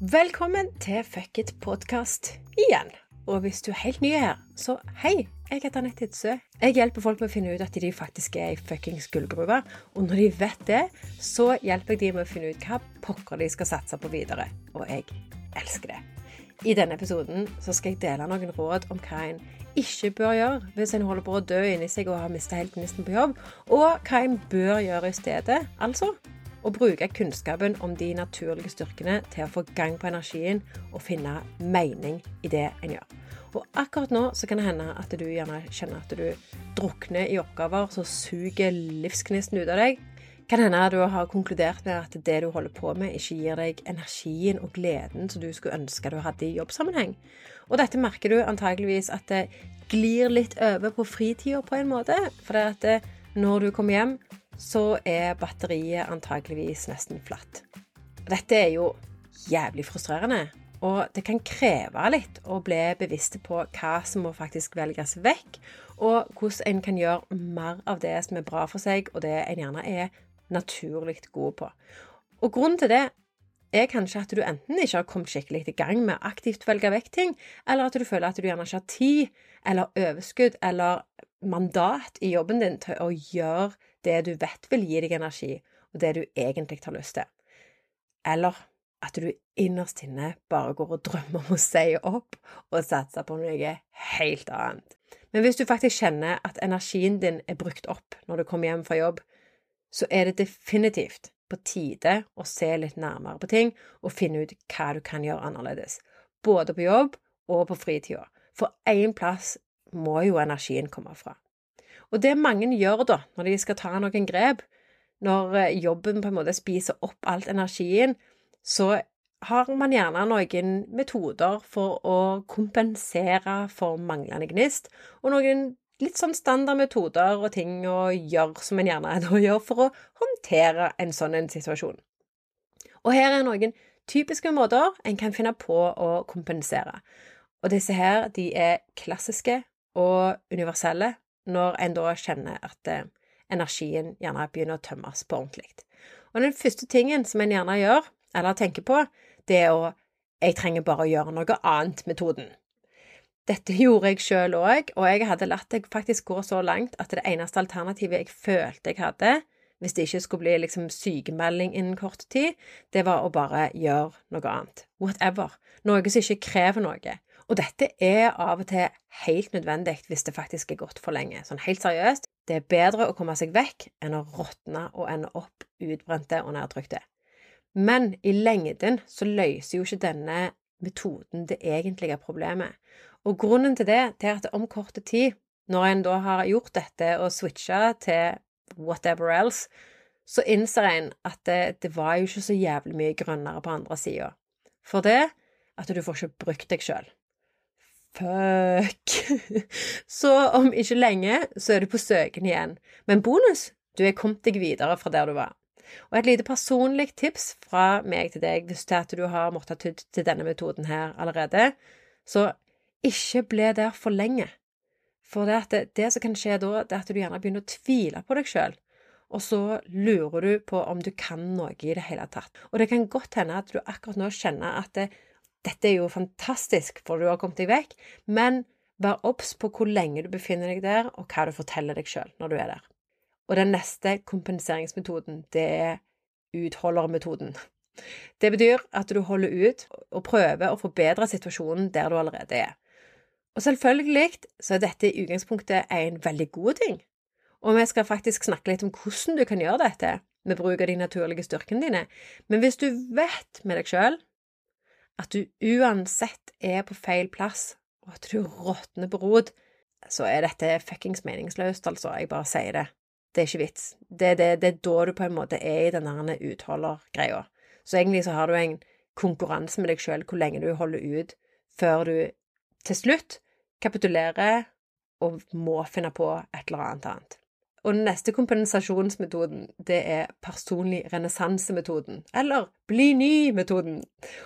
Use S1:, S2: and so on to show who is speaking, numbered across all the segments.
S1: Velkommen til Fuck it podkast igjen. Og hvis du er helt ny her, så hei, jeg heter Anette Hidsø. Jeg hjelper folk med å finne ut at de faktisk er i fuckings gullgruve. Og når de vet det, så hjelper jeg de med å finne ut hva pokker de skal satse på videre. Og jeg elsker det. I denne episoden så skal jeg dele noen råd om hva en ikke bør gjøre hvis en holder på å dø inni seg og har mista helt gnisten på jobb, og hva en bør gjøre i stedet. Altså å bruke kunnskapen om de naturlige styrkene til å få gang på energien og finne mening i det en gjør. Og akkurat nå så kan det hende at du gjerne kjenner at du drukner i oppgaver som suger livsgnisten ut av deg. Kan hende at du har konkludert med at det du holder på med, ikke gir deg energien og gleden som du skulle ønske du hadde i jobbsammenheng. Og dette merker du antageligvis at det glir litt over på fritida på en måte. For det at eh, når du kommer hjem, så er batteriet antageligvis nesten flatt. Dette er jo jævlig frustrerende, og det kan kreve litt å bli bevisst på hva som må faktisk velges vekk, og hvordan en kan gjøre mer av det som er bra for seg, og det en gjerne er naturlig god på. Og grunnen til det er kanskje at du enten ikke har kommet skikkelig i gang med aktivt velge vekk ting, eller at du føler at du gjerne ikke har tid eller overskudd eller mandat i jobben din til å gjøre det du vet vil gi deg energi, og det du egentlig har lyst til. Eller at du innerst inne bare går og drømmer om å si opp og satse på noe helt annet. Men hvis du faktisk kjenner at energien din er brukt opp når du kommer hjem fra jobb, så er det definitivt på tide å se litt nærmere på ting og finne ut hva du kan gjøre annerledes, både på jobb og på fritida. For én plass må jo energien komme fra. Og det mange gjør da, når de skal ta noen grep, når eh, jobben på en måte spiser opp alt energien, så har man gjerne noen metoder for å kompensere for manglende gnist, og noen litt sånn standard metoder og ting å gjøre som en gjerne gjør for å håndtere en sånn en situasjon. Og her er noen typiske måter en kan finne på å kompensere. Og disse her, de er klassiske og universelle, når en da kjenner at eh, energien gjerne begynner å tømmes på ordentlig. Og den første tingen som en gjerne gjør, eller tenker på, det er å jeg trenger bare å gjøre noe annet-metoden. Dette gjorde jeg sjøl òg, og jeg hadde latt det faktisk gå så langt at det eneste alternativet jeg følte jeg hadde, hvis det ikke skulle bli liksom sykemelding innen kort tid, det var å bare gjøre noe annet. Whatever. Noe som ikke krever noe. Og dette er av og til helt nødvendig hvis det faktisk er gått for lenge. Sånn helt seriøst, det er bedre å komme seg vekk enn å råtne og ende opp utbrente og nedtrykte. Men i lengden så løser jo ikke denne metoden det egentlige problemet. Og grunnen til det, er at om kort tid, når en da har gjort dette og switcha til whatever else, så innser en at det, det var jo ikke så jævlig mye grønnere på andre sida. For det at du får ikke brukt deg sjøl. Fuck. Så om ikke lenge så er du på søken igjen. Men bonus, du er kommet deg videre fra der du var. Og et lite personlig tips fra meg til deg hvis at du har måttet tydd til denne metoden her allerede, så ikke ble der for lenge. For det, det, det, som kan skje da, det er at du gjerne begynner å tvile på deg sjøl. Og så lurer du på om du kan noe i det hele tatt. Og det kan godt hende at du akkurat nå kjenner at det, dette er jo fantastisk, for du har kommet deg vekk, men vær obs på hvor lenge du befinner deg der, og hva du forteller deg sjøl når du er der. Og den neste kompenseringsmetoden, det er utholdermetoden. Det betyr at du holder ut og prøver å forbedre situasjonen der du allerede er. Og selvfølgelig så er dette i utgangspunktet en veldig god ting, og vi skal faktisk snakke litt om hvordan du kan gjøre dette med bruk av de naturlige styrkene dine, men hvis du vet med deg sjøl at du uansett er på feil plass, og at du råtner på rot, så er dette fuckings meningsløst, altså. Jeg bare sier det. Det er ikke vits. Det, det, det er da du på en måte er i denne utholdergreia. Så egentlig så har du en konkurranse med deg sjøl hvor lenge du holder ut før du til slutt kapitulerer og må finne på et eller annet annet. Og den neste kompensasjonsmetoden, det er personlig renessansemetoden, eller bli ny-metoden.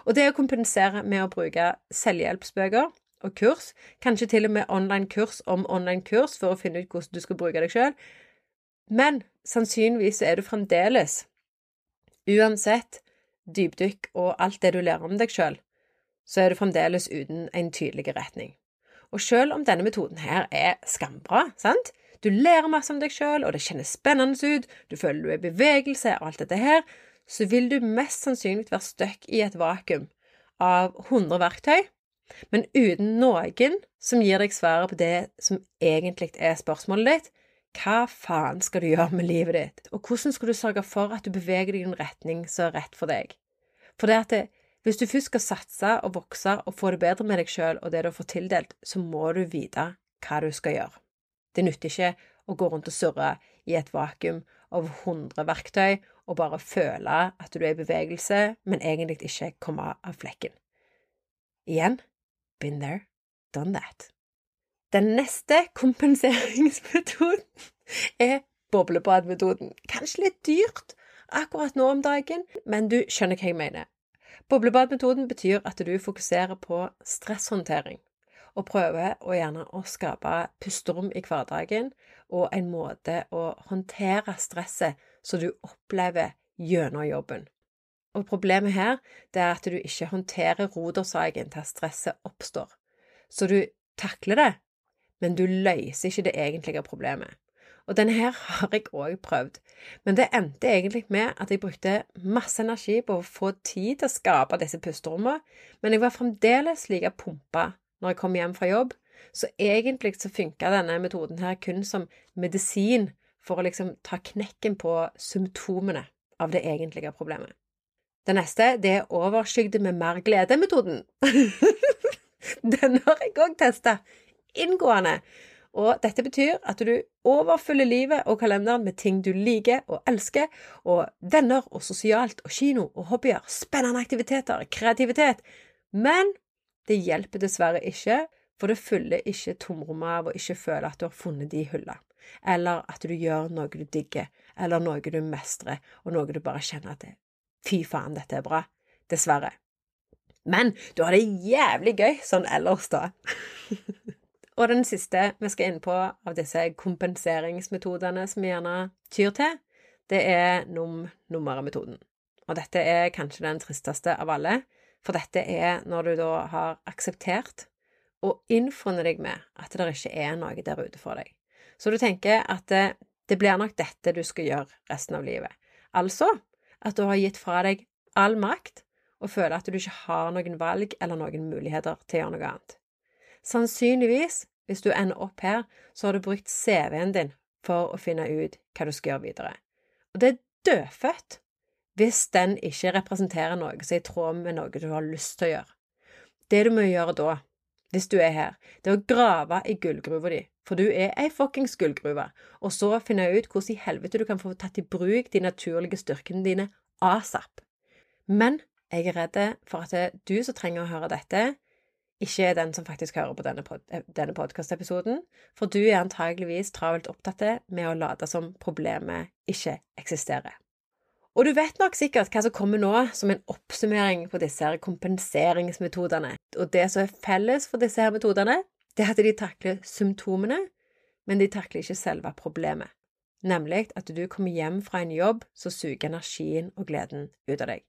S1: Og det å kompensere med å bruke selvhjelpsbøker og kurs, kanskje til og med online kurs om online kurs for å finne ut hvordan du skal bruke deg sjøl. Men sannsynligvis er du fremdeles, uansett, dypdykk og alt det du lærer om deg sjøl, så er du fremdeles uten en tydelig retning. Og selv om denne metoden her er skambra, sant, du lærer masse om deg sjøl, og det kjennes spennende ut, du føler du er i bevegelse og alt dette her, så vil du mest sannsynlig være stuck i et vakuum av 100 verktøy, men uten noen som gir deg svaret på det som egentlig er spørsmålet ditt. Hva faen skal du gjøre med livet ditt, og hvordan skal du sørge for at du beveger deg i en retning som er rett for deg? For det at det, hvis du først skal satse og vokse og få det bedre med deg sjøl og det du fått tildelt, så må du vite hva du skal gjøre. Det nytter ikke å gå rundt og surre i et vakuum av 100 verktøy og bare føle at du er i bevegelse, men egentlig ikke komme av flekken. Igjen been there, done that. Den neste kompenseringsmetoden er boblebadmetoden. Kanskje litt dyrt akkurat nå om dagen, men du skjønner hva jeg mener. Boblebadmetoden betyr at du fokuserer på stresshåndtering og prøver å gjerne å skape pusterom i hverdagen og en måte å håndtere stresset som du opplever gjennom jobben. Og problemet her det er at du ikke håndterer rodersaken til at stresset oppstår. Så du takler det, men du løser ikke det egentlige problemet. Og denne her har jeg òg prøvd, men det endte egentlig med at jeg brukte masse energi på å få tid til å skape disse pusterommene, men jeg var fremdeles like pumpa når jeg kom hjem fra jobb. Så egentlig så funka denne metoden her kun som medisin for å liksom ta knekken på symptomene av det egentlige problemet. Det neste det er overskygde med mer glede-metoden. Den har jeg òg testa inngående. Og dette betyr at du overfyller livet og kalenderen med ting du liker og elsker, og venner og sosialt og kino og hobbyer, spennende aktiviteter, kreativitet. Men det hjelper dessverre ikke, for det fyller ikke tomrommet av å ikke føle at du har funnet de hylla, eller at du gjør noe du digger, eller noe du mestrer, og noe du bare kjenner til. fy faen, dette er bra. Dessverre. Men du har det jævlig gøy sånn ellers, da. og den siste vi skal inn på av disse kompenseringsmetodene som vi gjerne tyr til, det er num-nummeret-metoden. Og dette er kanskje den tristeste av alle, for dette er når du da har akseptert og innfunnet deg med at det ikke er noe der ute for deg. Så du tenker at det, det blir nok dette du skal gjøre resten av livet. Altså at du har gitt fra deg all makt og føler at du ikke har noen valg eller noen muligheter til å gjøre noe annet. Sannsynligvis, hvis du ender opp her, så har du brukt CV-en din for å finne ut hva du skal gjøre videre. Og det er dødfødt hvis den ikke representerer noe som er i tråd med noe du har lyst til å gjøre. Det du må gjøre da, hvis du er her, det er å grave i gullgruva di, for du er ei fuckings gullgruve, og så finne ut hvordan i helvete du kan få tatt i bruk de naturlige styrkene dine asap. Men jeg er redd for at du som trenger å høre dette, ikke er den som faktisk hører på denne, pod denne podkastepisoden, for du er antageligvis travelt opptatt med å late som problemet ikke eksisterer. Og du vet nok sikkert hva som kommer nå som en oppsummering på disse her kompenseringsmetodene. Og det som er felles for disse her metodene, det er at de takler symptomene, men de takler ikke selve problemet. Nemlig at du kommer hjem fra en jobb som suger energien og gleden ut av deg.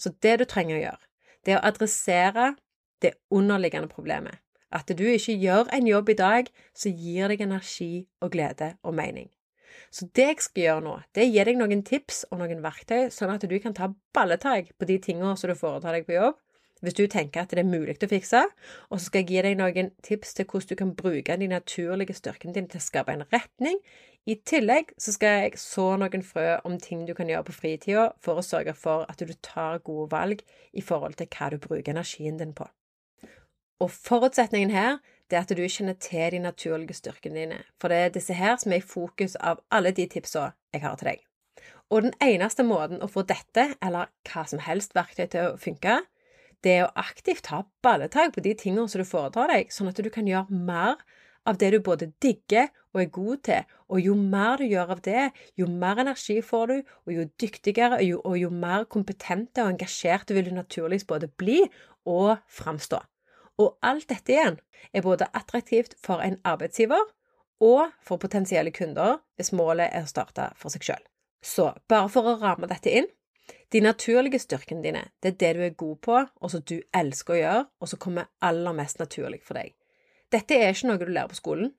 S1: Så det du trenger å gjøre, det er å adressere det underliggende problemet. At du ikke gjør en jobb i dag som gir deg energi og glede og mening. Så det jeg skal gjøre nå, det er gi deg noen tips og noen verktøy, sånn at du kan ta balletak på de tingene som du foretar deg på jobb, hvis du tenker at det er mulig å fikse, og så skal jeg gi deg noen tips til hvordan du kan bruke de naturlige styrkene dine til å skape en retning. I tillegg så skal jeg så noen frø om ting du kan gjøre på fritida for å sørge for at du tar gode valg i forhold til hva du bruker energien din på. Og forutsetningen her det at du kjenner til de naturlige styrkene dine, for det er disse her som er i fokus av alle de tipsa jeg har til deg. Og den eneste måten å få dette, eller hva som helst verktøy til å funke, det er å aktivt ta balletak på de tingene som du foretar deg, sånn at du kan gjøre mer av det du både digger og er god til, og jo mer du gjør av det, jo mer energi får du, og jo dyktigere og jo, og jo mer kompetente og engasjerte vil du naturligvis både bli og framstå. Og alt dette igjen er både attraktivt for en arbeidsgiver og for potensielle kunder hvis målet er å starte for seg sjøl. Så bare for å ramme dette inn De naturlige styrkene dine, det er det du er god på, og som du elsker å gjøre, og som kommer aller mest naturlig for deg. Dette er ikke noe du lærer på skolen.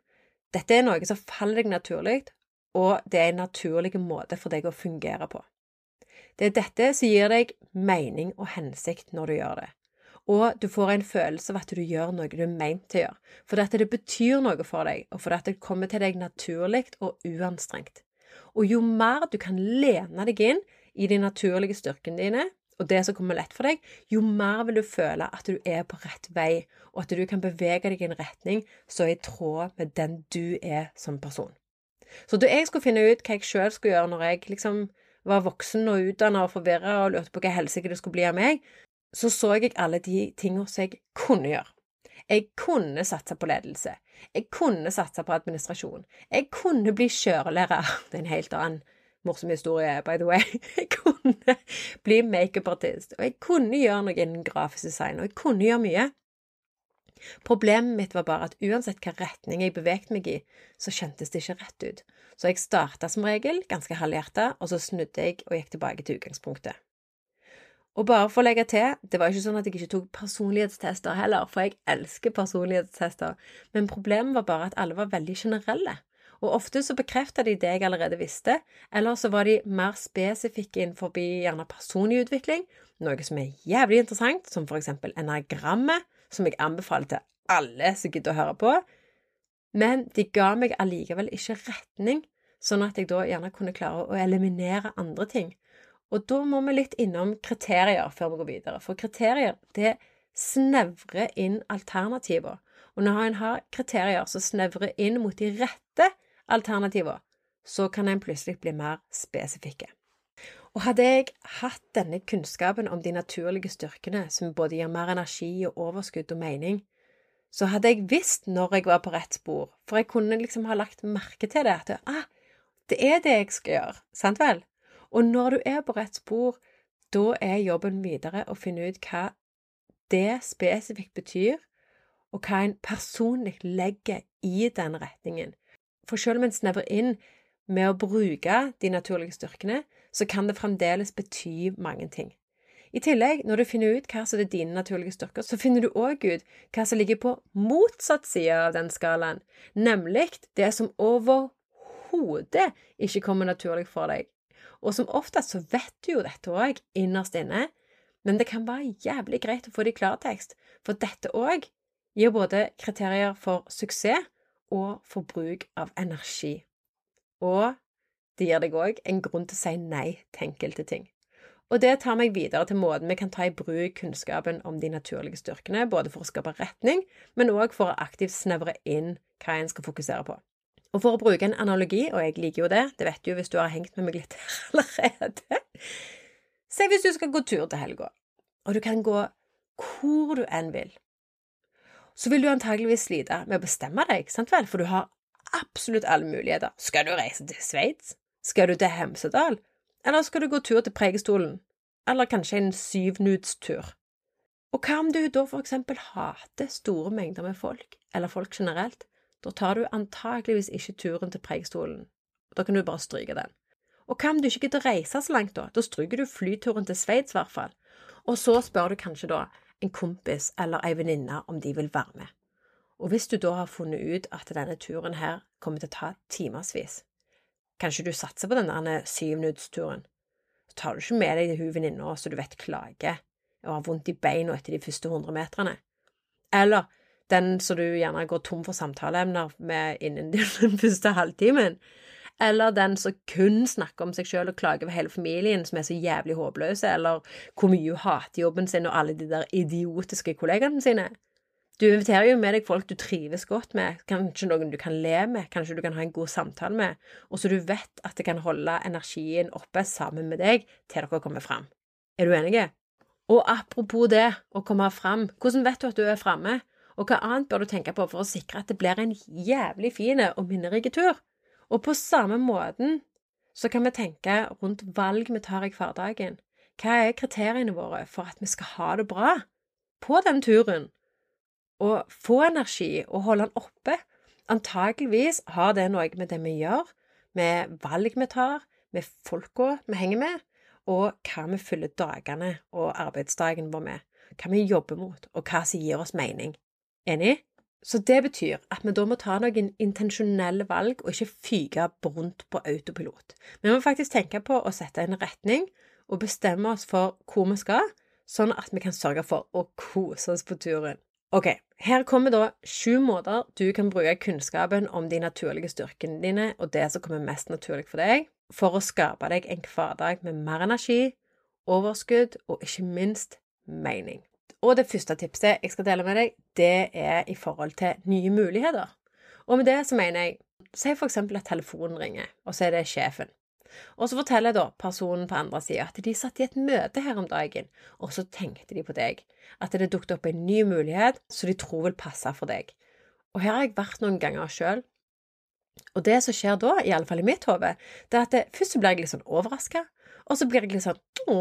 S1: Dette er noe som faller deg naturlig, og det er en naturlig måte for deg å fungere på. Det er dette som gir deg mening og hensikt når du gjør det. Og du får en følelse av at du gjør noe du er meint til å gjøre, fordi at det betyr noe for deg, og fordi at det kommer til deg naturlig og uanstrengt. Og jo mer du kan lene deg inn i de naturlige styrkene dine, og det som kommer lett for deg, jo mer vil du føle at du er på rett vei, og at du kan bevege deg i en retning som er i tråd med den du er som person. Så da jeg skulle finne ut hva jeg sjøl skulle gjøre når jeg liksom var voksen og utdanna og forvirra og lurte på hva helsike det skulle bli av meg, så så jeg alle de tingene som jeg kunne gjøre. Jeg kunne satse på ledelse. Jeg kunne satse på administrasjon. Jeg kunne bli kjørelærer. Det er en helt annen morsom historie, by the way. Jeg kunne bli makeupartist, og jeg kunne gjøre noe innen grafisk design, og jeg kunne gjøre mye. Problemet mitt var bare at uansett hvilken retning jeg bevegde meg i, så kjentes det ikke rett ut. Så jeg starta som regel ganske halvhjerta, og så snudde jeg og gikk tilbake til utgangspunktet. Og bare for å legge til, det var ikke sånn at jeg ikke tok personlighetstester heller, for jeg elsker personlighetstester, men problemet var bare at alle var veldig generelle. Og ofte så bekrefta de det jeg allerede visste, eller så var de mer spesifikke innenfor gjerne personlig utvikling, noe som er jævlig interessant, som for eksempel enagrammet, som jeg anbefaler til alle som gidder å høre på, men de ga meg allikevel ikke retning, sånn at jeg da gjerne kunne klare å eliminere andre ting. Og da må vi litt innom kriterier før vi går videre. For kriterier, det snevrer inn alternativer. Og når en har kriterier som snevrer inn mot de rette alternativer, så kan en plutselig bli mer spesifikke. Og hadde jeg hatt denne kunnskapen om de naturlige styrkene, som både gir mer energi og overskudd og mening, så hadde jeg visst når jeg var på rett spor, for jeg kunne liksom ha lagt merke til det, at ah, det er det jeg skal gjøre, sant vel? Og når du er på rett spor, da er jobben videre å finne ut hva det spesifikt betyr, og hva en personlig legger i den retningen. For selv om en snevrer inn med å bruke de naturlige styrkene, så kan det fremdeles bety mange ting. I tillegg, når du finner ut hva som er dine naturlige styrker, så finner du òg ut hva som ligger på motsatt side av den skalaen, nemlig det som overhodet ikke kommer naturlig for deg. Og som oftest så vet du jo dette òg innerst inne, men det kan være jævlig greit å få det i klartekst, for dette òg gir både kriterier for suksess og for bruk av energi. Og det gir deg òg en grunn til å si nei til enkelte ting. Og det tar meg videre til måten vi kan ta i bruk kunnskapen om de naturlige styrkene, både for å skape retning, men òg for å aktivt snevre inn hva en skal fokusere på. Og for å bruke en analogi, og jeg liker jo det, det vet du jo hvis du har hengt med meg litt allerede Se hvis du skal gå tur til helga, og du kan gå hvor du enn vil. Så vil du antageligvis slite med å bestemme deg, sant vel, for du har absolutt alle muligheter. Skal du reise til Sveits? Skal du til Hemsedal? Eller skal du gå tur til Preikestolen? Eller kanskje en syvnudstur? Og hva om du da for eksempel hater store mengder med folk, eller folk generelt? Da tar du antageligvis ikke turen til Preikestolen. Da kan du bare stryke den. Og hva om du ikke gidder reise så langt, da? Da stryker du flyturen til Sveits, i hvert fall. Og så spør du kanskje da en kompis eller ei venninne om de vil være med. Og hvis du da har funnet ut at denne turen her kommer til å ta timevis, kanskje du satser på denne syvminuttsturen? så tar du ikke med deg hun venninna så du vet klager og har vondt i beina etter de første hundre meterne. Eller den som du gjerne går tom for samtaleemner med innen den første halvtimen, eller den som kun snakker om seg sjøl og klager over hele familien, som er så jævlig håpløse, eller hvor mye hun hater jobben sin og alle de der idiotiske kollegaene sine. Du inviterer jo med deg folk du trives godt med, kanskje noen du kan le med, kanskje du kan ha en god samtale med, og så du vet at det kan holde energien oppe sammen med deg til dere kommer fram. Er du enige? Og apropos det, å komme fram, hvordan vet du at du er framme? Og hva annet bør du tenke på for å sikre at det blir en jævlig fin og minnerik tur? Og på samme måten så kan vi tenke rundt valg vi tar i hverdagen. Hva er kriteriene våre for at vi skal ha det bra på den turen? Og få energi og holde den oppe. Antakeligvis har det noe med det vi gjør, med valg vi tar, med folka vi henger med, og hva vi fyller dagene og arbeidsdagen vår med, hva vi jobber mot, og hva som gir oss mening. Enig? Så det betyr at vi da må ta noen intensjonelle valg og ikke fyke rundt på autopilot. Vi må faktisk tenke på å sette en retning og bestemme oss for hvor vi skal, sånn at vi kan sørge for å kose oss på turen. Ok, her kommer da sju måter du kan bruke kunnskapen om de naturlige styrkene dine og det som kommer mest naturlig for deg, for å skape deg en hverdag med mer energi, overskudd og ikke minst mening. Og det første tipset jeg skal dele med deg, det er i forhold til nye muligheter. Og med det så mener jeg Si for eksempel at telefonen ringer, og så er det sjefen. Og så forteller da personen på andre sida at de satt i et møte her om dagen, og så tenkte de på deg, at det dukket opp en ny mulighet som de tror vil passe for deg. Og her har jeg vært noen ganger sjøl. Og det som skjer da, i alle fall i mitt hode, det er at det, først så blir jeg litt sånn overraska, og så blir jeg litt sånn Å,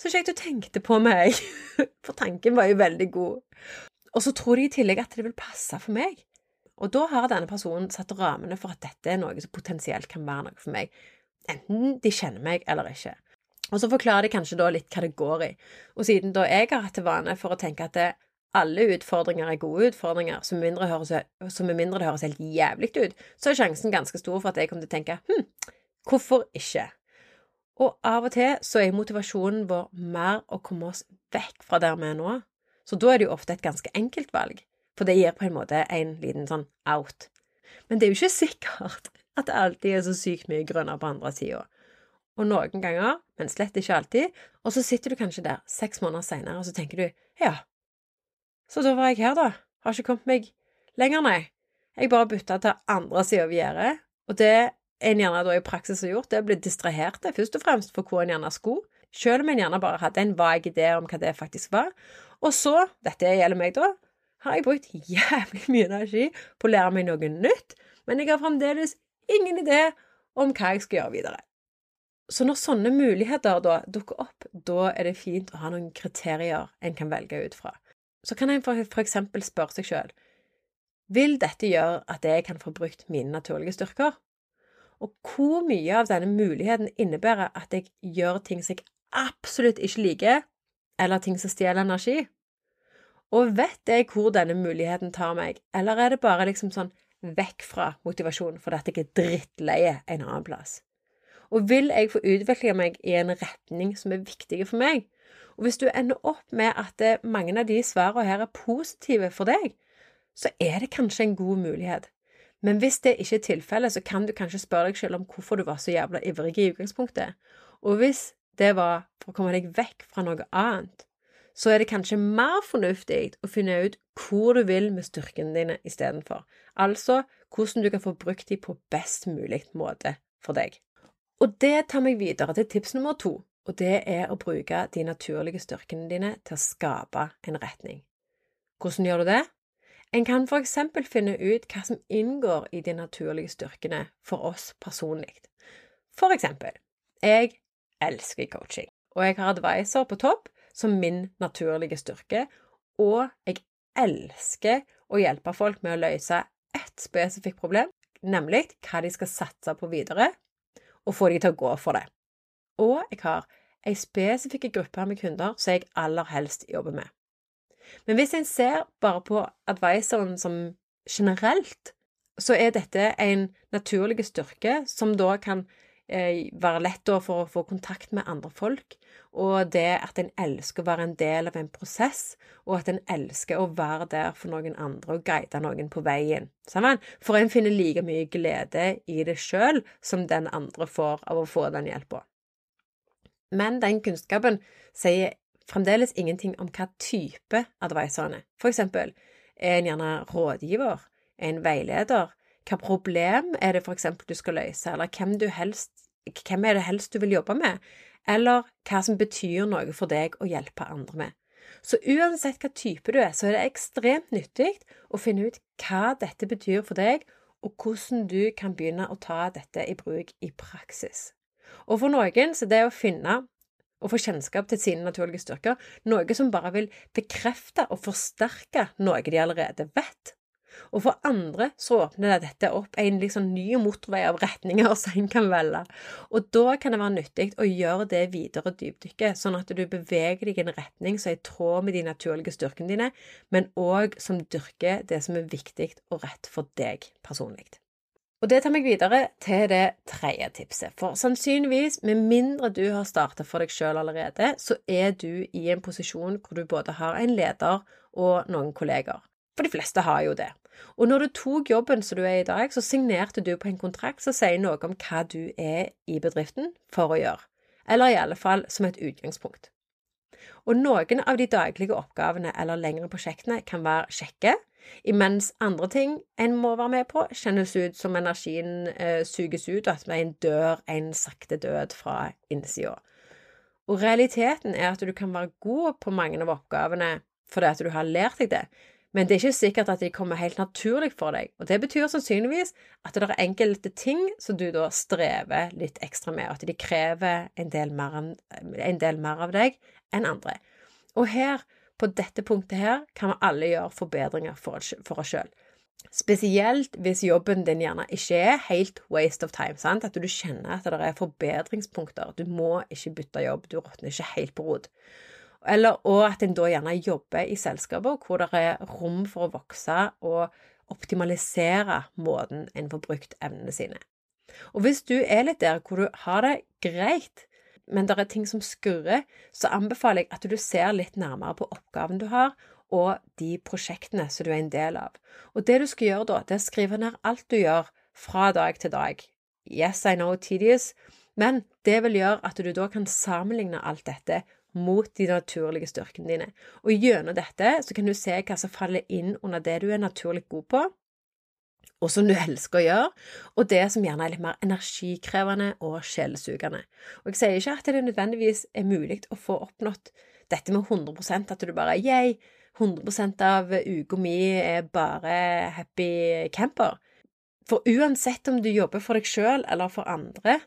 S1: så kjekt du tenkte på meg. For tanken var jo veldig god. Og så tror de i tillegg at det vil passe for meg. Og da har denne personen satt rammene for at dette er noe som potensielt kan være noe for meg enten de kjenner meg eller ikke. Og så forklarer de kanskje da litt hva det går i. Og siden da jeg har hatt til vane for å tenke at det, alle utfordringer er gode utfordringer, så med høres, mindre det høres helt jævlig ut, så er sjansen ganske stor for at jeg kommer til å tenke hm, hvorfor ikke? Og av og til så er motivasjonen vår mer å komme oss vekk fra der vi er nå. Så da er det jo ofte et ganske enkelt valg, for det gir på en måte en liten sånn out. Men det er jo ikke sikkert at det alltid er så sykt mye grønnere på andre sida. Og noen ganger, men slett ikke alltid, og så sitter du kanskje der seks måneder seinere, og så tenker du ja, så da var jeg her, da. Har ikke kommet meg lenger, nei. Jeg bare bytta til andre sida av gjerdet, og det en gjerne da i praksis har gjort, det er å bli distrahert først og fremst for hvor en gjerne skulle, selv om en gjerne bare hadde en vag idé om hva det faktisk var. Og så, dette gjelder meg da, har jeg brukt jævlig mye energi på å lære meg noe nytt, men jeg har fremdeles ingen idé om hva jeg skal gjøre videre. Så når sånne muligheter da dukker opp, da er det fint å ha noen kriterier en kan velge ut fra. Så kan en for, eksempel spørre seg sjøl vil dette gjøre at jeg kan få brukt mine naturlige styrker? Og hvor mye av denne muligheten innebærer at jeg gjør ting som jeg absolutt ikke liker, eller ting som stjeler energi? Og vet jeg hvor denne muligheten tar meg, eller er det bare liksom sånn vekk fra motivasjon fordi at jeg er drittleie en annen plass? Og vil jeg få utvikle meg i en retning som er viktig for meg? Og hvis du ender opp med at eh, mange av de svarene her er positive for deg, så er det kanskje en god mulighet. Men hvis det ikke er tilfellet, så kan du kanskje spørre deg selv om hvorfor du var så jævla ivrig i utgangspunktet. Og hvis det var for å komme deg vekk fra noe annet, så er det kanskje mer fornuftig å finne ut hvor du vil med styrkene dine istedenfor. Altså hvordan du kan få brukt dem på best mulig måte for deg. Og det tar meg videre til tips nummer to, og det er å bruke de naturlige styrkene dine til å skape en retning. Hvordan gjør du det? En kan for eksempel finne ut hva som inngår i de naturlige styrkene for oss personlig. For eksempel, jeg elsker coaching, og jeg har advisor på topp som min naturlige styrke, og jeg elsker å hjelpe folk med å løse ett spesifikt problem, nemlig hva de skal satse på videre, og få de til å gå for det. Og jeg har ei spesifikk gruppe med kunder som jeg aller helst jobber med. Men hvis en ser bare på advisoren som generelt, så er dette en naturlig styrke som da kan Eh, være lett for å få kontakt med andre folk, og det at en elsker å være en del av en prosess, og at en elsker å være der for noen andre og guide noen på veien. Sammen? For en finner like mye glede i det sjøl som den andre får av å få den hjelpa. Men den kunnskapen sier fremdeles ingenting om hva type advisor er. For eksempel er en gjerne rådgiver, Er en veileder, hva problem er det for eksempel du skal løse, eller hvem, helst, hvem er det helst du vil jobbe med, eller hva som betyr noe for deg å hjelpe andre med. Så uansett hva type du er, så er det ekstremt nyttig å finne ut hva dette betyr for deg, og hvordan du kan begynne å ta dette i bruk i praksis. Og for noen så det å finne og få kjennskap til sine naturlige styrker noe som bare vil bekrefte og forsterke noe de allerede vet. Og for andre så åpner dette opp en liksom ny motorvei av retninger som en kan velge. Og da kan det være nyttig å gjøre det videre dypdykket, sånn at du beveger deg i en retning som er i tråd med de naturlige styrkene dine, men òg som dyrker det som er viktig og rett for deg personlig. Og det tar meg videre til det tredje tipset. For sannsynligvis, med mindre du har starta for deg sjøl allerede, så er du i en posisjon hvor du både har en leder og noen kolleger. For de fleste har jo det. Og når du tok jobben som du er i dag, så signerte du på en kontrakt som sier noe om hva du er i bedriften for å gjøre. Eller i alle fall som et utgangspunkt. Og noen av de daglige oppgavene eller lengre prosjektene kan være kjekke, imens andre ting en må være med på, kjennes ut som energien eh, suges ut, og at en dør en sakte død fra innsida. Og realiteten er at du kan være god på mange av oppgavene fordi at du har lært deg det, men det er ikke sikkert at de kommer helt naturlig for deg. Og det betyr sannsynligvis at det er enkelte ting som du da strever litt ekstra med, og at de krever en del mer, en del mer av deg enn andre. Og her på dette punktet her kan vi alle gjøre forbedringer for, oss sjøl. Spesielt hvis jobben din gjerne ikke er helt waste of time. Sant? At du kjenner at det er forbedringspunkter. Du må ikke bytte jobb, du råtner ikke helt på rot. Eller, og at en da gjerne jobber i selskaper hvor det er rom for å vokse og optimalisere måten en får brukt evnene sine. Og hvis du er litt der hvor du har det greit, men det er ting som skurrer, så anbefaler jeg at du ser litt nærmere på oppgaven du har, og de prosjektene som du er en del av. Og det du skal gjøre da, det er å skrive ned alt du gjør fra dag til dag. Yes, I know tedious, men det vil gjøre at du da kan sammenligne alt dette mot de naturlige styrkene dine. Og gjennom dette så kan du se hva som faller inn under det du er naturlig god på, og som du elsker å gjøre, og det som gjerne er litt mer energikrevende og sjelesugende. Og jeg sier ikke at det nødvendigvis er mulig å få oppnådd dette med 100% at du bare yeah, 100 av uka mi er bare happy camper. For uansett om du jobber for deg sjøl eller for andre,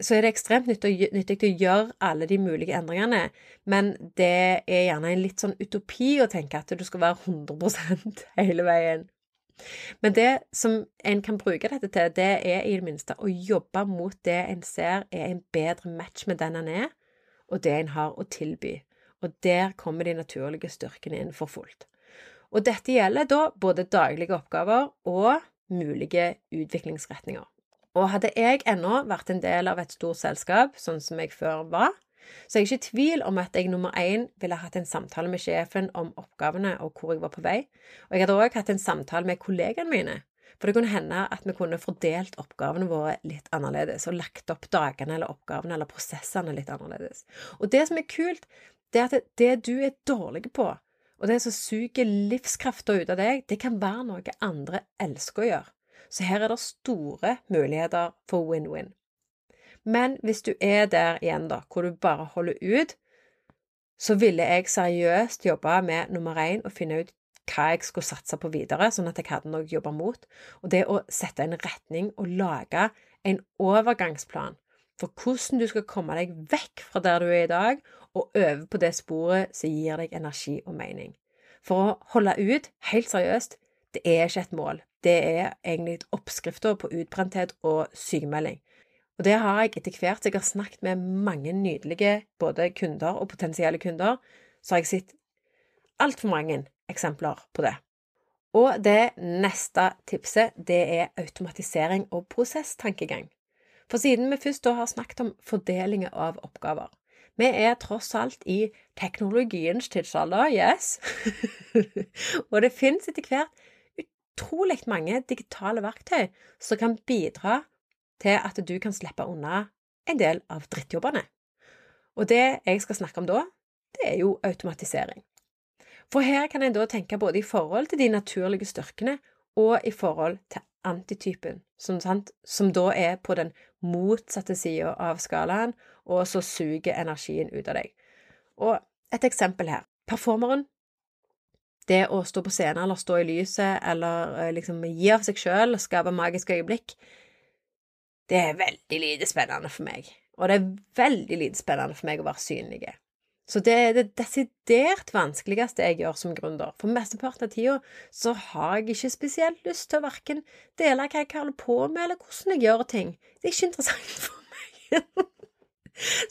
S1: så er det ekstremt nyttig å gjøre alle de mulige endringene, men det er gjerne en litt sånn utopi å tenke at du skal være 100% hele veien. Men det som en kan bruke dette til, det er i det minste å jobbe mot det en ser er en bedre match med den en er, og det en har å tilby. Og der kommer de naturlige styrkene inn for fullt. Og dette gjelder da både daglige oppgaver og mulige utviklingsretninger. Og hadde jeg ennå vært en del av et stort selskap, sånn som jeg før var, så jeg er ikke i tvil om at jeg nummer én ville hatt en samtale med sjefen om oppgavene og hvor jeg var på vei, og jeg hadde òg hatt en samtale med kollegene mine. For det kunne hende at vi kunne fordelt oppgavene våre litt annerledes, og lagt opp dagene eller oppgavene eller prosessene litt annerledes. Og det som er kult, det er at det du er dårlig på, og det som suger livskrafta ut av deg, det kan være noe andre elsker å gjøre. Så her er det store muligheter for win-win. Men hvis du er der igjen, da, hvor du bare holder ut, så ville jeg seriøst jobbe med nummer én og finne ut hva jeg skulle satse på videre, sånn at jeg hadde noe å jobbe mot. Og det å sette en retning og lage en overgangsplan for hvordan du skal komme deg vekk fra der du er i dag, og over på det sporet som gir deg energi og mening. For å holde ut, helt seriøst, det er ikke et mål. Det er egentlig oppskrifta på utbrenthet og sykemelding. Og det har jeg etter hvert jeg har snakket med mange nydelige både kunder og potensielle kunder, så har jeg sett altfor mange eksempler på det. Og det neste tipset, det er automatisering og prosesstankegang. For siden vi først da har snakket om fordeling av oppgaver Vi er tross alt i teknologiens tidsalder, yes. og det finnes etter hvert utrolig mange digitale verktøy som kan bidra til at du kan slippe unna en del av drittjobbene. Og det jeg skal snakke om da, det er jo automatisering. For her kan en da tenke både i forhold til de naturlige styrkene og i forhold til antitypen, som, som da er på den motsatte sida av skalaen, og så suger energien ut av deg. Og et eksempel her. Performeren. Det å stå på scenen eller stå i lyset eller eh, liksom gi av seg sjøl og skape magiske øyeblikk, det er veldig lite spennende for meg. Og det er veldig lite spennende for meg å være synlig. Så det er det desidert vanskeligste jeg gjør som gründer. For mesteparten av tida så har jeg ikke spesielt lyst til å verken dele hva jeg holder på med, eller hvordan jeg gjør ting. Det er ikke interessant for meg.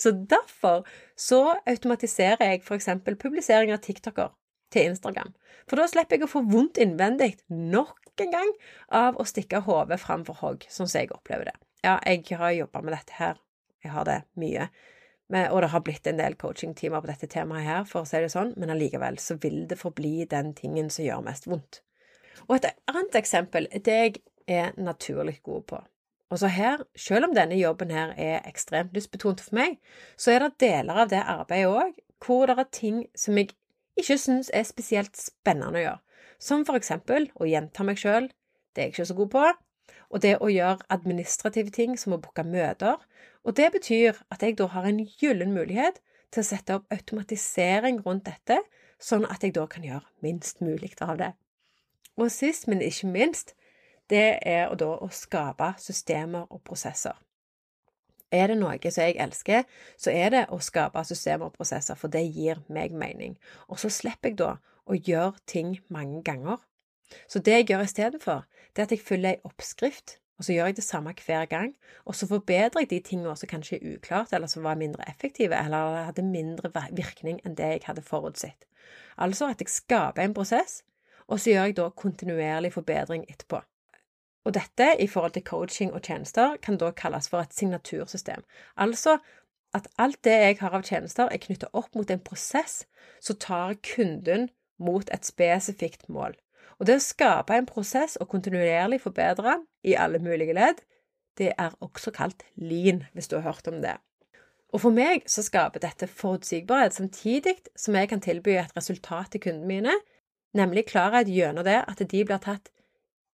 S1: så derfor så automatiserer jeg eksempel publisering av TikToker til Instagram. For da slipper jeg å få vondt innvendig nok en gang av å stikke hodet framfor hogg, sånn som jeg opplever det. Ja, jeg har jobba med dette her. Jeg har det mye og det har blitt en del coachingtimer på dette temaet her, for å si det sånn, men allikevel så vil det forbli den tingen som gjør mest vondt. Og et annet eksempel er det jeg er naturlig god på. Og så her, selv om denne jobben her er ekstremt lystbetont for meg, så er det deler av det arbeidet òg hvor det er ting som jeg ikke syns er spesielt spennende å gjøre. Som for eksempel å gjenta meg sjøl, det er jeg ikke så god på, og det å gjøre administrative ting som å booke møter, og det betyr at jeg da har en gyllen mulighet til å sette opp automatisering rundt dette, sånn at jeg da kan gjøre minst mulig av det. Og sist, men ikke minst, det er da å skape systemer og prosesser. Er det noe som jeg elsker, så er det å skape systemer og prosesser, for det gir meg mening. Og så slipper jeg da å gjøre ting mange ganger. Så det jeg gjør istedenfor, det er at jeg følger ei oppskrift og så gjør jeg det samme hver gang, og så forbedrer jeg de tingene som kanskje er uklart, eller som var mindre effektive, eller hadde mindre virkning enn det jeg hadde forutsett. Altså at jeg skaper en prosess, og så gjør jeg da kontinuerlig forbedring etterpå. Og dette, i forhold til coaching og tjenester, kan da kalles for et signatursystem. Altså at alt det jeg har av tjenester, er knyttet opp mot en prosess som tar kunden mot et spesifikt mål. Og det å skape en prosess og kontinuerlig forbedre i alle mulige ledd, det er også kalt lean, hvis du har hørt om det. Og for meg så skaper dette forutsigbarhet, samtidig som jeg kan tilby et resultat til kundene mine, nemlig klarhet gjennom det at de blir tatt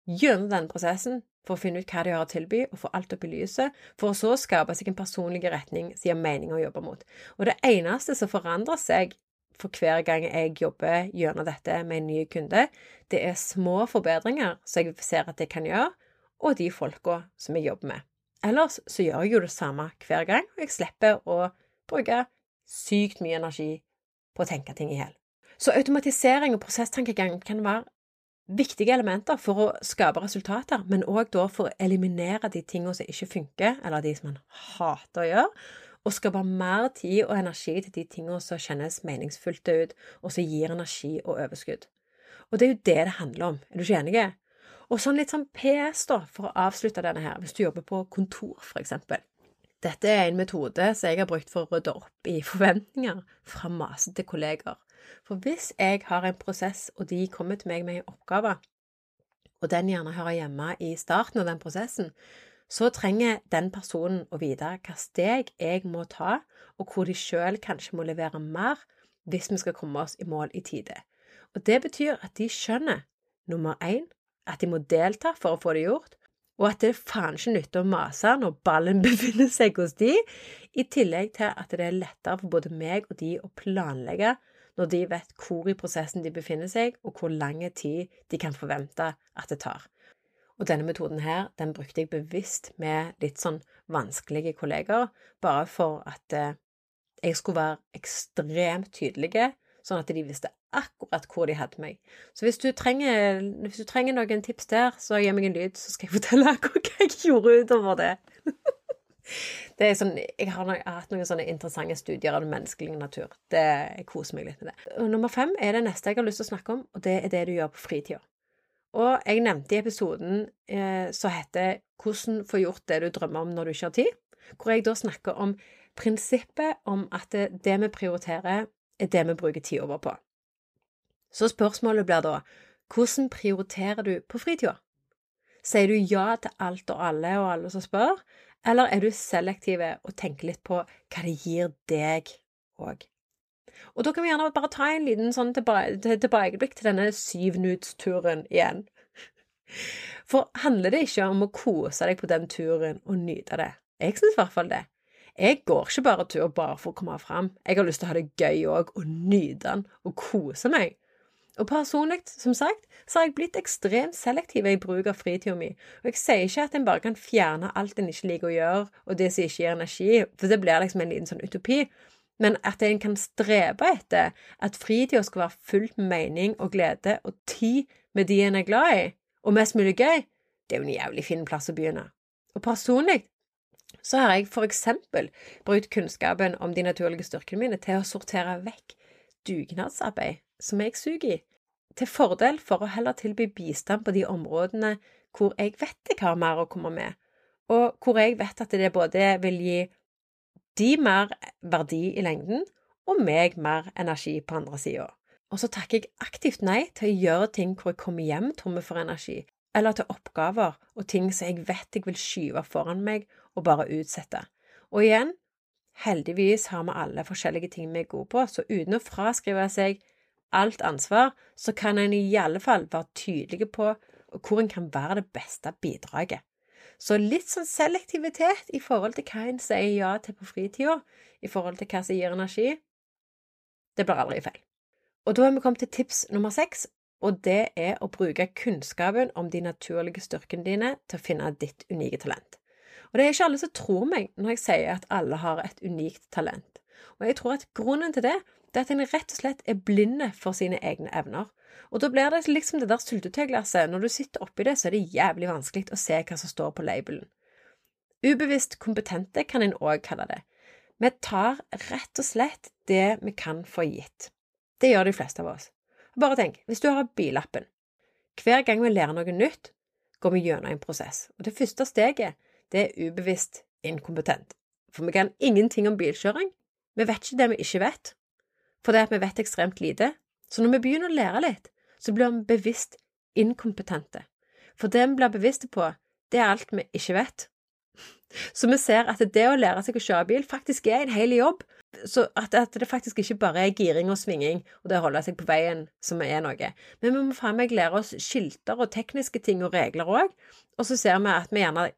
S1: gjennom denne prosessen for å finne ut hva de har å tilby, og få alt opp i lyset, for å så skape seg en personlig retning som gir mening å jobbe mot. Og det eneste som forandrer seg for hver gang jeg jobber gjennom dette med en ny kunde. Det er små forbedringer som jeg ser at jeg kan gjøre, og de folka som jeg jobber med. Ellers så gjør jeg jo det samme hver gang, og jeg slipper å bruke sykt mye energi på å tenke ting i hjel. Så automatisering og prosesstankegang kan være viktige elementer for å skape resultater, men òg da for å eliminere de tingene som ikke funker, eller de som man hater å gjøre, og skape mer tid og energi til de tingene som kjennes meningsfullt ut, og som gir energi og overskudd. Og det er jo det det handler om, er du ikke enig? Og sånn litt sånn PS, da, for å avslutte denne her, hvis du jobber på kontor, for eksempel. Dette er en metode som jeg har brukt for å rydde opp i forventninger fra masete kolleger. For hvis jeg har en prosess, og de kommer til meg med en oppgave, og den gjerne hører hjemme i starten av den prosessen, så trenger den personen å vite hva steg jeg må ta, og hvor de sjøl kanskje må levere mer hvis vi skal komme oss i mål i tide. Og det betyr at de skjønner, nummer én, at de må delta for å få det gjort, og at det faen ikke nytter å mase når ballen befinner seg hos de, i tillegg til at det er lettere for både meg og de å planlegge når de vet hvor i prosessen de befinner seg, og hvor lang tid de kan forvente at det tar. Og denne metoden her, den brukte jeg bevisst med litt sånn vanskelige kolleger, bare for at eh, jeg skulle være ekstremt tydelige, sånn at de visste akkurat hvor de hadde meg. Så hvis du trenger, hvis du trenger noen tips der, så gi meg en lyd, så skal jeg fortelle hva jeg gjorde utover det. det er sånn, jeg har, hatt noen sånne interessante studier av den menneskelige natur. Det, jeg koser meg litt med det. Nummer fem er det neste jeg har lyst til å snakke om, og det er det du gjør på fritida. Og jeg nevnte i episoden eh, som heter 'Hvordan få gjort det du drømmer om når du ikke har tid', hvor jeg da snakker om prinsippet om at det, vi prioriterer, er det vi bruker tid over på. Så spørsmålet blir da hvordan prioriterer du på fritida? Sier du ja til alt og alle og alle som spør, eller er du selektiv og tenker litt på hva det gir deg òg? Og da kan vi gjerne bare ta en liten sånn tilbakeblikk til denne syvnudsturen igjen. For handler det ikke om å kose deg på den turen og nyte det? Jeg syns i hvert fall det. Jeg går ikke bare tur bare for å komme fram. Jeg har lyst til å ha det gøy òg, og nyte den, og kose meg. Og personlig, som sagt, så har jeg blitt ekstremt selektiv i bruk av fritida mi. Og jeg sier ikke at en bare kan fjerne alt en ikke liker å gjøre, og det som ikke gir energi, for det blir liksom en liten sånn utopi. Men at en kan strebe etter at fritida skal være fullt med mening og glede og tid med de en er glad i, og mest mulig gøy, det er jo en jævlig fin plass å begynne. Og personlig så har jeg for eksempel brukt kunnskapen om de naturlige styrkene mine til å sortere vekk dugnadsarbeid som jeg suger i, til fordel for å heller tilby bistand på de områdene hvor jeg vet jeg har mer å komme med, og hvor jeg vet at det både vil gi de mer verdi i lengden, og meg mer energi på andre sida. Og så takker jeg aktivt nei til å gjøre ting hvor jeg kommer hjem tomme for energi, eller til oppgaver og ting som jeg vet jeg vil skyve foran meg og bare utsette. Og igjen, heldigvis har vi alle forskjellige ting vi er gode på, så uten å fraskrive seg alt ansvar, så kan en i alle fall være tydelig på hvor en kan være det beste bidraget. Så litt sånn selektivitet i forhold til hva en sier ja til på fritida, i forhold til hva som gir energi, det blir aldri feil. Og da har vi kommet til tips nummer seks, og det er å bruke kunnskapen om de naturlige styrkene dine til å finne ditt unike talent. Og det er ikke alle som tror meg når jeg sier at alle har et unikt talent. Og jeg tror at grunnen til det, det er at en rett og slett er blinde for sine egne evner. Og da blir det liksom det der syltetøyglasset. Når du sitter oppi det, så er det jævlig vanskelig å se hva som står på labelen. Ubevisst kompetente kan en òg kalle det. Vi tar rett og slett det vi kan få gitt. Det gjør de fleste av oss. Bare tenk, hvis du har billappen. Hver gang vi lærer noe nytt, går vi gjennom en prosess. Og det første steget, det er ubevisst inkompetent. For vi kan ingenting om bilkjøring. Vi vet ikke det vi ikke vet, fordi vi vet ekstremt lite. Så når vi begynner å lære litt, så blir vi bevisst inkompetente. For det vi blir bevisste på, det er alt vi ikke vet. Så vi ser at det å lære seg å kjøre bil faktisk er en hel jobb. Så at, det faktisk ikke bare er giring og svinging og det å holde seg på veien som er noe. Men vi må faen meg lære oss skilter og tekniske ting og regler òg. Og så ser vi at vi gjerne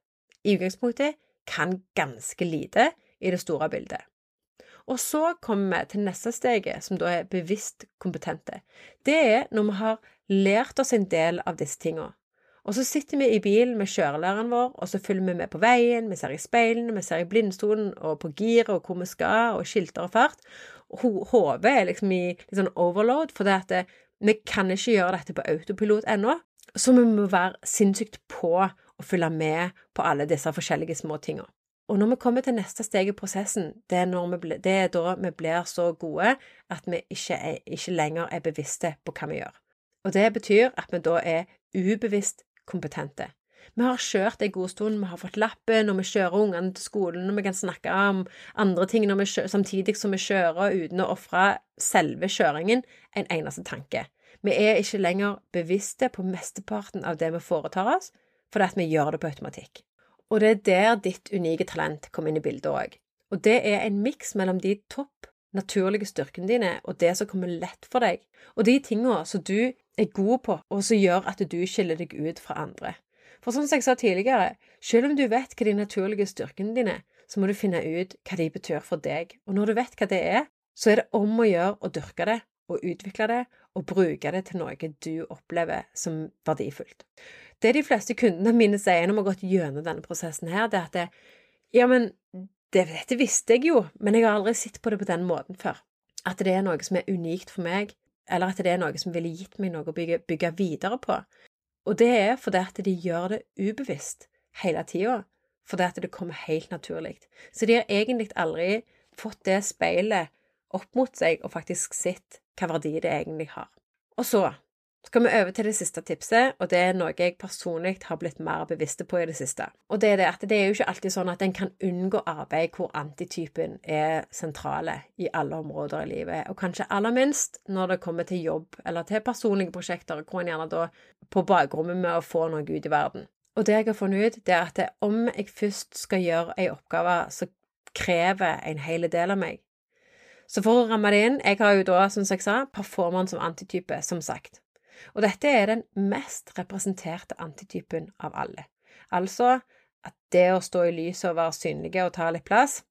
S1: i utgangspunktet kan ganske lite i det store bildet. Og så kommer vi til neste steget, som da er bevisst kompetente. Det er når vi har lært oss en del av disse tingene. Og så sitter vi i bilen med kjørelæreren vår, og så følger vi med på veien, vi ser i speilene, vi ser i blindstolen og på giret og hvor vi skal, og skilter og fart. Hodet er liksom i litt sånn overload, for det det, vi kan ikke gjøre dette på autopilot ennå. Så vi må være sinnssykt på å følge med på alle disse forskjellige små tingene. Og når vi kommer til neste steg i prosessen, det er, vi, det er da vi blir så gode at vi ikke, er, ikke, lenger er bevisste på hva vi gjør. Og det betyr at vi da er ubevisst kompetente. Vi har kjørt en god stund, vi har fått lappen, og vi kjører ungene til skolen, og vi kan snakke om andre ting kjører, samtidig som vi kjører uten å ofre selve kjøringen en eneste tanke. Vi er ikke lenger bevisste på mesteparten av det vi foretar oss, fordi vi gjør det på automatikk. Og det er der ditt unike talent kommer inn i bildet òg. Og det er en miks mellom de topp naturlige styrkene dine og det som kommer lett for deg, og de tingene som du er god på, og som gjør at du skiller deg ut fra andre. For som jeg sa tidligere, selv om du vet hva de naturlige styrkene dine er, så må du finne ut hva de betyr for deg. Og når du vet hva det er, så er det om å gjøre å dyrke det og utvikle det og bruke det til noe du opplever som verdifullt. Det de fleste kundene mine sier når vi har gått gjennom denne prosessen her, det er at det, ja, men det, dette visste jeg jo, men jeg har aldri sett på det på den måten før. At det er noe som er unikt for meg, eller at det er noe som ville gitt meg noe å bygge, bygge videre på. Og det er fordi at de gjør det ubevisst hele tida, fordi at det kommer helt naturlig. Så de har egentlig aldri fått det speilet opp mot seg og faktisk sett hva verdi det egentlig har. Og så skal vi over til det siste tipset, og det er noe jeg personlig har blitt mer bevisst på i det siste. Og det er det at det er jo ikke alltid sånn at en kan unngå arbeid hvor antitypen er sentrale i alle områder i livet, og kanskje aller minst når det kommer til jobb eller til personlige prosjekter, hvor en gjerne da på bakrommet med å få noe ut i verden. Og det jeg har funnet ut, det er at om jeg først skal gjøre ei oppgave som krever en hel del av meg, så for å ramme det inn, jeg har jo da, som jeg sa, performeren som antitype, som sagt. Og dette er den mest representerte antitypen av alle. Altså at det å stå i lyset og være synlige og ta litt plass,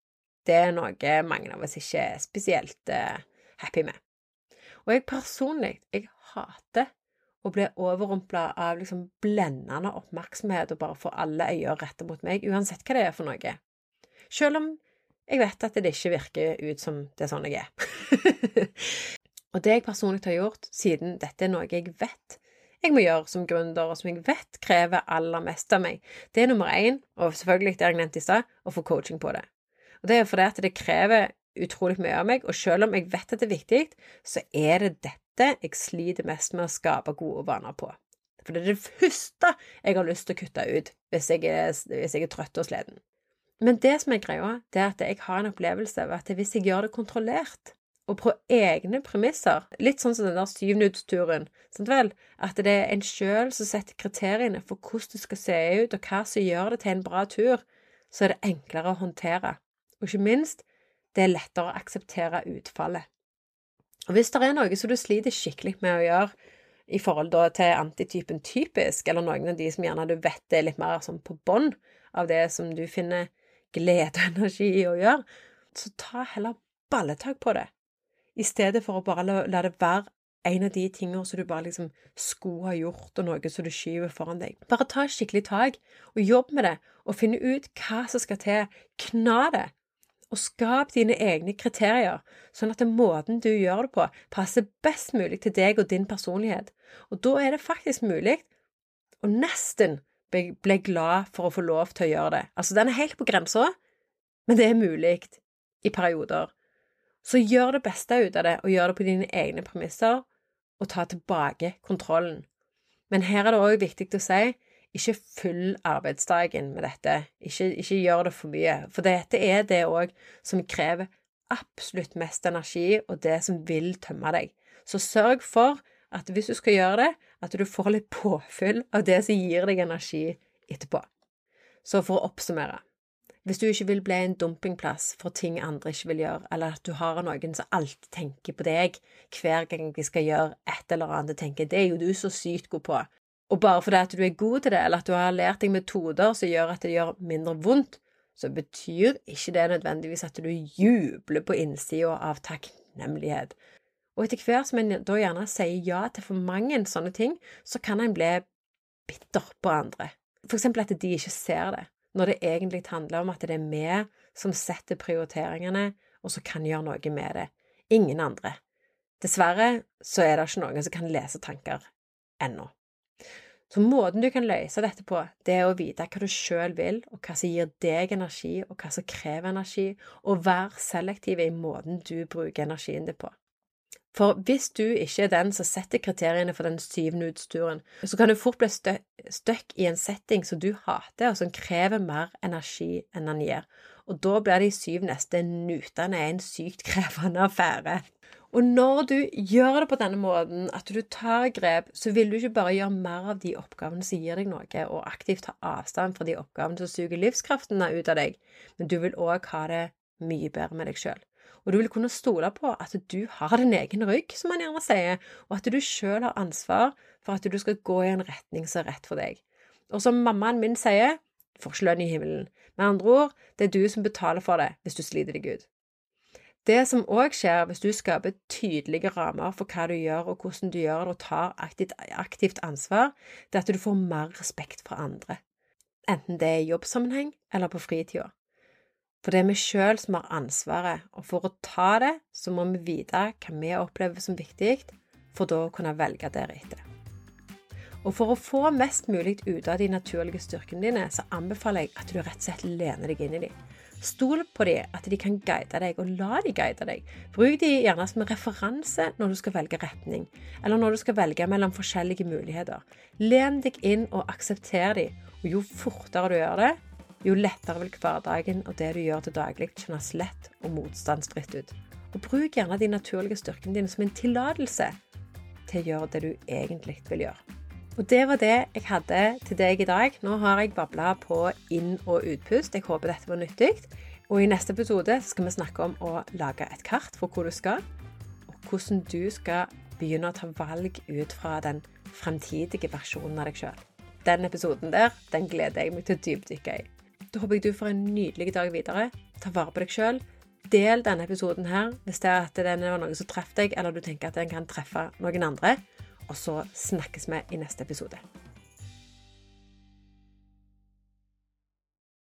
S1: det er noe mange av oss ikke er spesielt uh, happy med. Og jeg personlig, jeg hater å bli overrumpla av liksom blendende oppmerksomhet og bare få alle øyne rettet mot meg, uansett hva det er for noe. Selv om jeg vet at det ikke virker ut som det er sånn jeg er. og det jeg personlig har gjort, siden dette er noe jeg vet jeg må gjøre som gründer, og som jeg vet krever aller mest av meg, det er nummer én, og selvfølgelig det jeg nevnte i stad, å få coaching på det. Og det er fordi at det krever utrolig mye av meg, og selv om jeg vet at det er viktig, så er det dette jeg sliter mest med å skape gode vaner på. For det er det første jeg har lyst til å kutte ut hvis jeg er, hvis jeg er trøtt og sliten. Men det som er greia, det er at jeg har en opplevelse av at hvis jeg gjør det kontrollert, og på egne premisser, litt sånn som den der syvnudsturen, sant vel, at det er en sjøl som setter kriteriene for hvordan det skal se ut, og hva som gjør det til en bra tur, så er det enklere å håndtere. Og ikke minst, det er lettere å akseptere utfallet. Og hvis det er noe som du sliter skikkelig med å gjøre, i forhold til antitypen typisk, eller noen av de som gjerne du vet er litt mer sånn på bånn av det som du finner glede og energi i å gjøre, så ta heller balletak på det, i stedet for å bare la, la det være en av de tingene som du bare liksom skulle ha gjort, og noe som du skyver foran deg. Bare ta skikkelig tak, og jobb med det, og finne ut hva som skal til. Kna det, og skap dine egne kriterier, sånn at den måten du gjør det på, passer best mulig til deg og din personlighet. Og da er det faktisk mulig å nesten bli glad for å få lov til å gjøre det. Altså, den er helt på grensa, men det er mulig i perioder. Så gjør det beste ut av det, og gjør det på dine egne premisser, og ta tilbake kontrollen. Men her er det òg viktig å si ikke fyll arbeidsdagen med dette. Ikke, ikke gjør det for mye. For dette er det òg som krever absolutt mest energi, og det som vil tømme deg. Så sørg for at hvis du skal gjøre det, at du får litt påfyll av det som gir deg energi etterpå. Så for å oppsummere hvis du ikke vil bli en dumpingplass for ting andre ikke vil gjøre, eller at du har noen som alltid tenker på deg hver gang de skal gjøre et eller annet, tenker 'det er jo du så sykt god på', og bare fordi at du er god til det, eller at du har lært deg metoder som gjør at det gjør mindre vondt, så betyr ikke det nødvendigvis at du jubler på innsida av takknemlighet. Og etter hvert som en da gjerne sier ja til for mange sånne ting, så kan en bli bitter på andre. For eksempel at de ikke ser det når det egentlig handler om at det er vi som setter prioriteringene, og som kan gjøre noe med det. Ingen andre. Dessverre så er det ikke noen som kan lese tanker ennå. Så måten du kan løse dette på, det er å vite hva du sjøl vil, og hva som gir deg energi, og hva som krever energi, og være selektiv i måten du bruker energien din på. For hvis du ikke er den som setter kriteriene for den syvende utsturen, så kan du fort bli støkk i en setting som du hater, og som krever mer energi enn den gir. Og da blir de syv neste nutene en sykt krevende affære. Og når du gjør det på denne måten, at du tar grep, så vil du ikke bare gjøre mer av de oppgavene som gir deg noe, og aktivt ta avstand fra de oppgavene som suger livskraften ut av deg, men du vil òg ha det mye bedre med deg sjøl og du vil kunne stole på at du har din egen rygg, som man gjerne sier, og at du sjøl har ansvar for at du skal gå i en retning som er rett for deg. Og som mammaen min sier, får ikke lønn i himmelen. Med andre ord, det er du som betaler for det hvis du sliter deg ut. Det som òg skjer hvis du skaper tydelige rammer for hva du gjør og hvordan du gjør det, og tar aktivt, aktivt ansvar, det er at du får mer respekt fra andre. Enten det er i jobbsammenheng eller på fritida. For det er vi sjøl som har ansvaret, og for å ta det, så må vi vite hva vi opplever som viktig, for da å kunne velge deretter. Og for å få mest mulig ut av de naturlige styrkene dine, så anbefaler jeg at du rett og slett lener deg inn i dem. Stol på dem, at de kan guide deg, og la de guide deg. Bruk de gjerne som referanse når du skal velge retning, eller når du skal velge mellom forskjellige muligheter. Len deg inn og aksepter dem, og jo fortere du gjør det, jo lettere vil hverdagen og det du gjør til daglig, kjennes lett og motstandsfritt ut. Og bruk gjerne de naturlige styrkene dine som en tillatelse til å gjøre det du egentlig vil gjøre. Og det var det jeg hadde til deg i dag. Nå har jeg babla på inn- og utpust. Jeg håper dette var nyttig. Og i neste episode skal vi snakke om å lage et kart for hvor du skal, og hvordan du skal begynne å ta valg ut fra den fremtidige versjonen av deg sjøl. Den episoden der, den gleder jeg meg til å dypdykke i. Da håper jeg du får en nydelig dag videre. Ta vare på deg sjøl. Del denne episoden her hvis det er at den var noe som treffer deg, eller du tenker at den kan treffe noen andre. Og så snakkes vi i neste episode.